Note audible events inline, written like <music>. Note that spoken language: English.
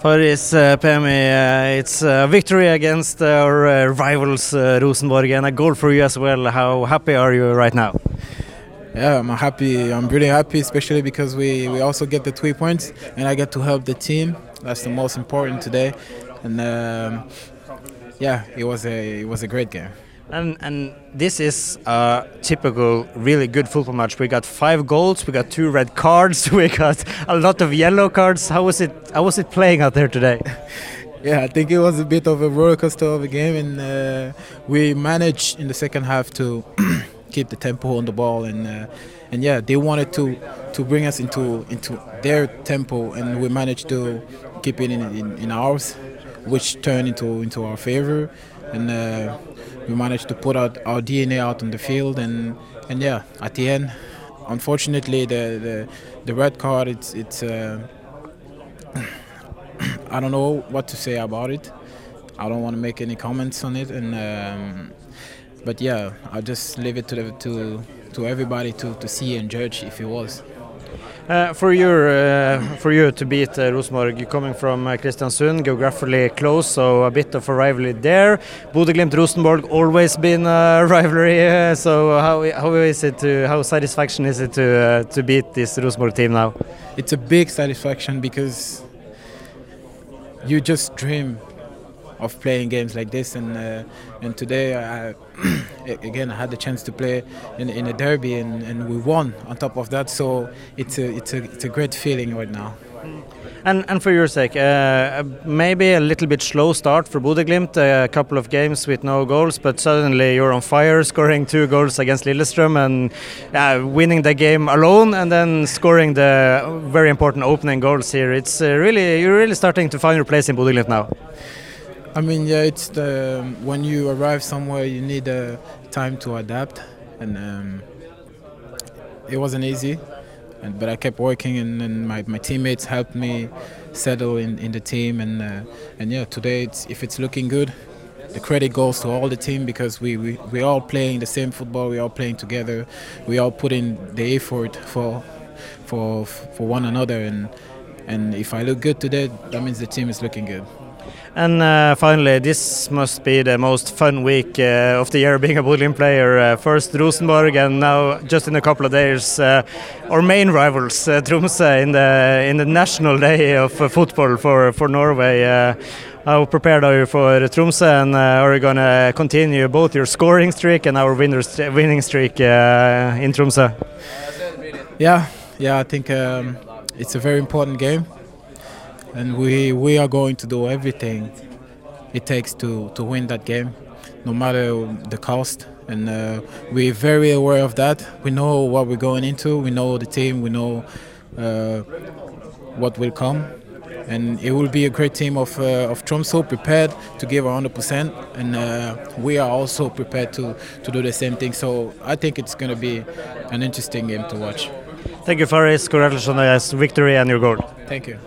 Faris uh, Pemi, uh, it's a victory against our uh, rivals uh, Rosenborg and a goal for you as well. How happy are you right now? Yeah, I'm happy. I'm really happy, especially because we, we also get the three points and I get to help the team. That's the most important today. And um, yeah, it was a it was a great game. And and this is a typical, really good football match. We got five goals, we got two red cards, <laughs> we got a lot of yellow cards. How was it? How was it playing out there today? <laughs> yeah, I think it was a bit of a roller coaster of a game, and uh, we managed in the second half to <clears throat> keep the tempo on the ball, and uh, and yeah, they wanted to to bring us into into their tempo, and we managed to keep it in in, in ours, which turned into into our favor, and. Uh, we managed to put out our DNA out on the field, and and yeah, at the end, unfortunately, the the, the red card, it's it's. Uh, <clears throat> I don't know what to say about it. I don't want to make any comments on it, and um, but yeah, I'll just leave it to the, to to everybody to, to see and judge if it was. Uh, for you, uh, for you to beat uh, Rosenborg, coming from uh, Kristiansund, geographically close, so a bit of a rivalry there. Bodø/Glimt Rosenborg always been a <laughs> rivalry. So how how is it to how satisfaction is it to to beat this Rosenborg team now? It's a big satisfaction because you just dream of playing games like this. And uh, and today, I, <clears throat> again, I had the chance to play in, in a derby, and, and we won. On top of that, so it's a it's a it's a great feeling right now. And, and for your sake, uh, maybe a little bit slow start for Bodø/Glimt, a couple of games with no goals, but suddenly you're on fire, <laughs> scoring two goals against Lillestrøm and uh, winning the game alone, and then scoring the very important opening goals here. It's uh, really you're really starting to find your place in Bodø/Glimt now. I mean, yeah, it's the when you arrive somewhere, you need uh, time to adapt, and um, it wasn't easy. And, but I kept working, and, and my, my teammates helped me settle in, in the team, and uh, and yeah, today it's, if it's looking good, the credit goes to all the team because we we we all playing the same football, we all playing together, we all put in the effort for for for one another, and and if I look good today, that means the team is looking good. And uh, finally, this must be the most fun week uh, of the year being a Bodø player. Uh, first Rosenborg, and now just in a couple of days, uh, our main rivals, uh, Tromsø, in the in the national day of uh, football for for Norway. Uh, how prepared are you for Tromsø, and are you going to continue both your scoring streak and our winning streak in Tromsø? Yeah, yeah, I think um, it's a very important game and we we are going to do everything it takes to to win that game, no matter the cost. And uh, we're very aware of that. We know what we're going into. We know the team. We know uh, what will come. And it will be a great team of uh, of Tromsø prepared to give 100%, and uh, we are also prepared to to do the same thing. So I think it's going to be an interesting game to watch. Thank you, Faris. Congratulations on the victory and your goal. Thank you.